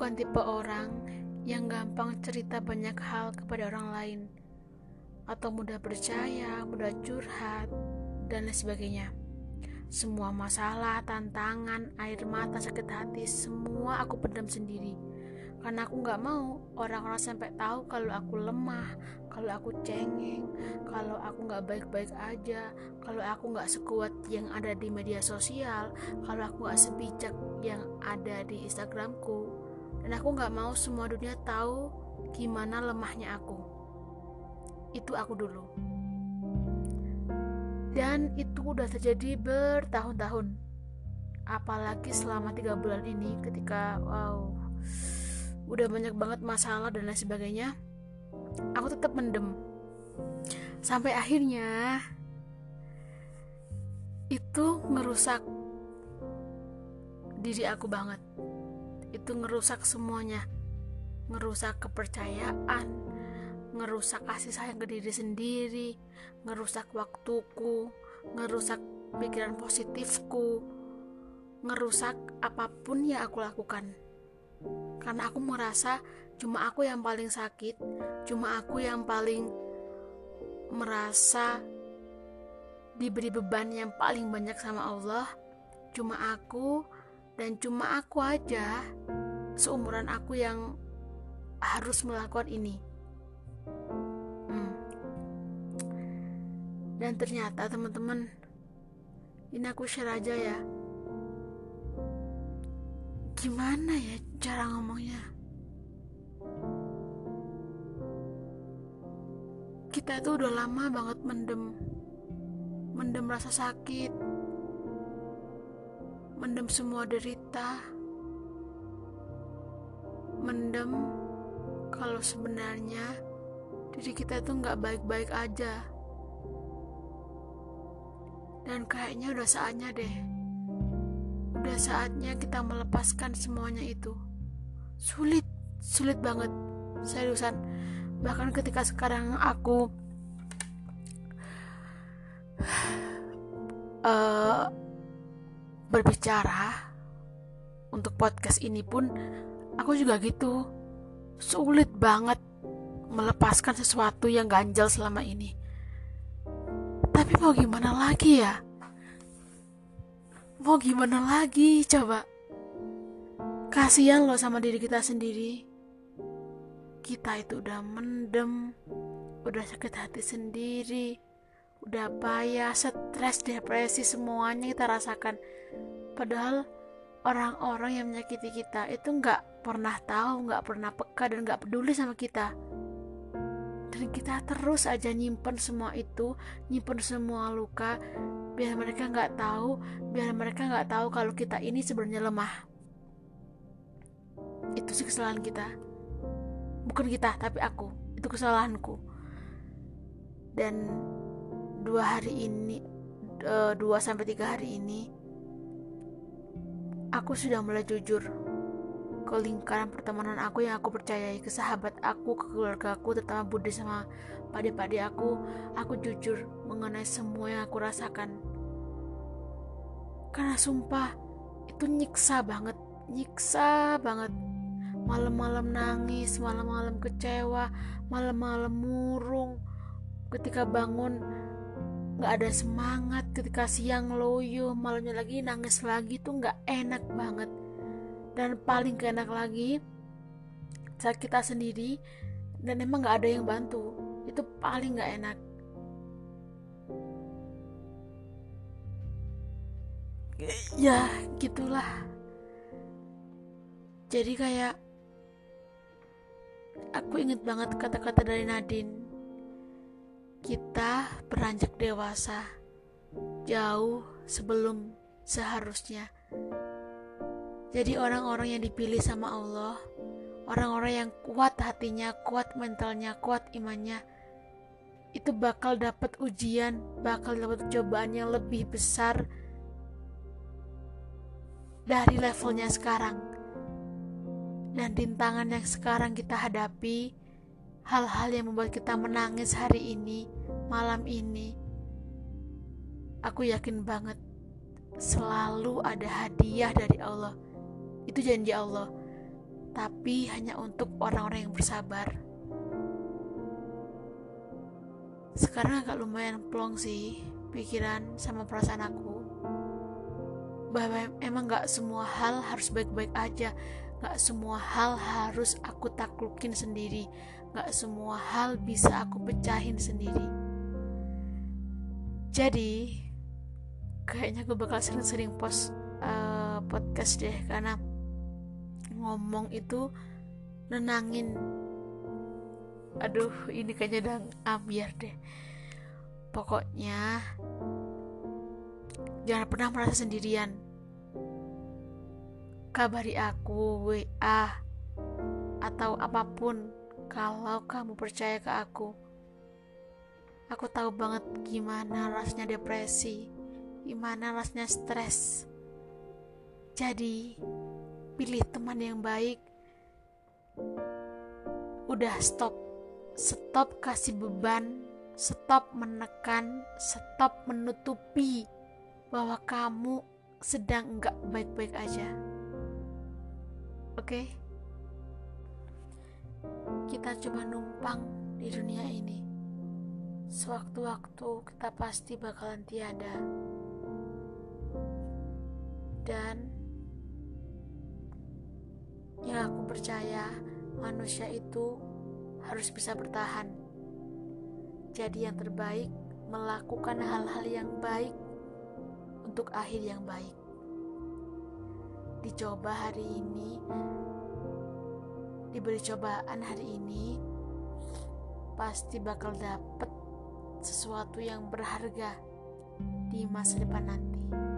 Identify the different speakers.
Speaker 1: bukan tipe orang yang gampang cerita banyak hal kepada orang lain, atau mudah percaya, mudah curhat, dan lain sebagainya. Semua masalah, tantangan, air mata, sakit hati, semua aku pendam sendiri. Karena aku nggak mau orang-orang sampai tahu kalau aku lemah, kalau aku cengeng, kalau aku nggak baik-baik aja, kalau aku nggak sekuat yang ada di media sosial, kalau aku nggak sebijak yang ada di Instagramku, dan aku nggak mau semua dunia tahu gimana lemahnya aku. Itu aku dulu. Dan itu udah terjadi bertahun-tahun. Apalagi selama tiga bulan ini ketika wow udah banyak banget masalah dan lain sebagainya aku tetap mendem. Sampai akhirnya itu ngerusak diri aku banget itu ngerusak semuanya ngerusak kepercayaan ngerusak kasih sayang ke diri sendiri, ngerusak waktuku, ngerusak pikiran positifku, ngerusak apa pun yang aku lakukan. Karena aku merasa cuma aku yang paling sakit, cuma aku yang paling merasa diberi beban yang paling banyak sama Allah, cuma aku dan cuma aku aja seumuran aku yang harus melakukan ini. Hmm. Dan ternyata teman-teman, ini aku share aja ya. Gimana ya cara ngomongnya? Kita itu udah lama banget mendem, mendem rasa sakit, mendem semua derita, mendem kalau sebenarnya diri kita tuh nggak baik-baik aja. Dan kayaknya udah saatnya deh. Udah saatnya kita melepaskan semuanya itu. Sulit sulit banget. Seriusan. Bahkan ketika sekarang aku uh, berbicara untuk podcast ini pun aku juga gitu sulit banget melepaskan sesuatu yang ganjal selama ini. Tapi mau gimana lagi ya? Mau gimana lagi coba? Kasihan loh sama diri kita sendiri. Kita itu udah mendem, udah sakit hati sendiri, udah payah, stres, depresi, semuanya kita rasakan. Padahal orang-orang yang menyakiti kita itu nggak pernah tahu, nggak pernah peka dan nggak peduli sama kita. Dan kita terus aja nyimpen semua itu nyimpen semua luka biar mereka nggak tahu biar mereka nggak tahu kalau kita ini sebenarnya lemah. Itu sih kesalahan kita. Bukan kita tapi aku. Itu kesalahanku. Dan dua hari ini eh, dua sampai tiga hari ini aku sudah mulai jujur ke lingkaran pertemanan aku yang aku percayai, ke sahabat aku, ke keluarga aku, terutama Budi sama pade-pade aku, aku jujur mengenai semua yang aku rasakan. Karena sumpah, itu nyiksa banget, nyiksa banget. Malam-malam nangis, malam-malam kecewa, malam-malam murung. Ketika bangun, gak ada semangat. Ketika siang loyo, malamnya lagi nangis lagi tuh gak enak banget. Dan paling keenak lagi saat kita sendiri dan emang nggak ada yang bantu itu paling nggak enak. Ya gitulah. Jadi kayak aku inget banget kata-kata dari Nadine kita beranjak dewasa jauh sebelum seharusnya jadi orang-orang yang dipilih sama Allah, orang-orang yang kuat hatinya, kuat mentalnya, kuat imannya, itu bakal dapat ujian, bakal dapat cobaan yang lebih besar dari levelnya sekarang. Dan rintangan yang sekarang kita hadapi, hal-hal yang membuat kita menangis hari ini, malam ini, aku yakin banget selalu ada hadiah dari Allah. Itu janji Allah. Tapi hanya untuk orang-orang yang bersabar. Sekarang agak lumayan plong sih pikiran sama perasaan aku. Bahwa emang gak semua hal harus baik-baik aja. Gak semua hal harus aku taklukin sendiri. Gak semua hal bisa aku pecahin sendiri jadi kayaknya gue bakal sering-sering post uh, podcast deh karena ngomong itu nenangin aduh ini kayaknya udah ambiar deh pokoknya Jangan pernah merasa sendirian. Kabari aku, WA, atau apa pun kalau kamu percaya ke aku. Aku tahu banget gimana rasanya depresi, gimana rasanya stres. Jadi, pilih teman yang baik. Udah stop. Stop kasih beban, stop menekan, stop menutupi bahwa kamu sedang enggak baik-baik aja. Oke? Okay? Kita coba numpang di dunia ini. Sewaktu-waktu kita pasti bakalan tiada. Dan yang aku percaya manusia itu harus bisa bertahan. Jadi yang terbaik melakukan hal-hal yang baik untuk akhir yang baik. Dicoba hari ini, diberi cobaan hari ini, pasti bakal dapet sesuatu yang berharga di masa depan nanti.